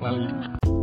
Well.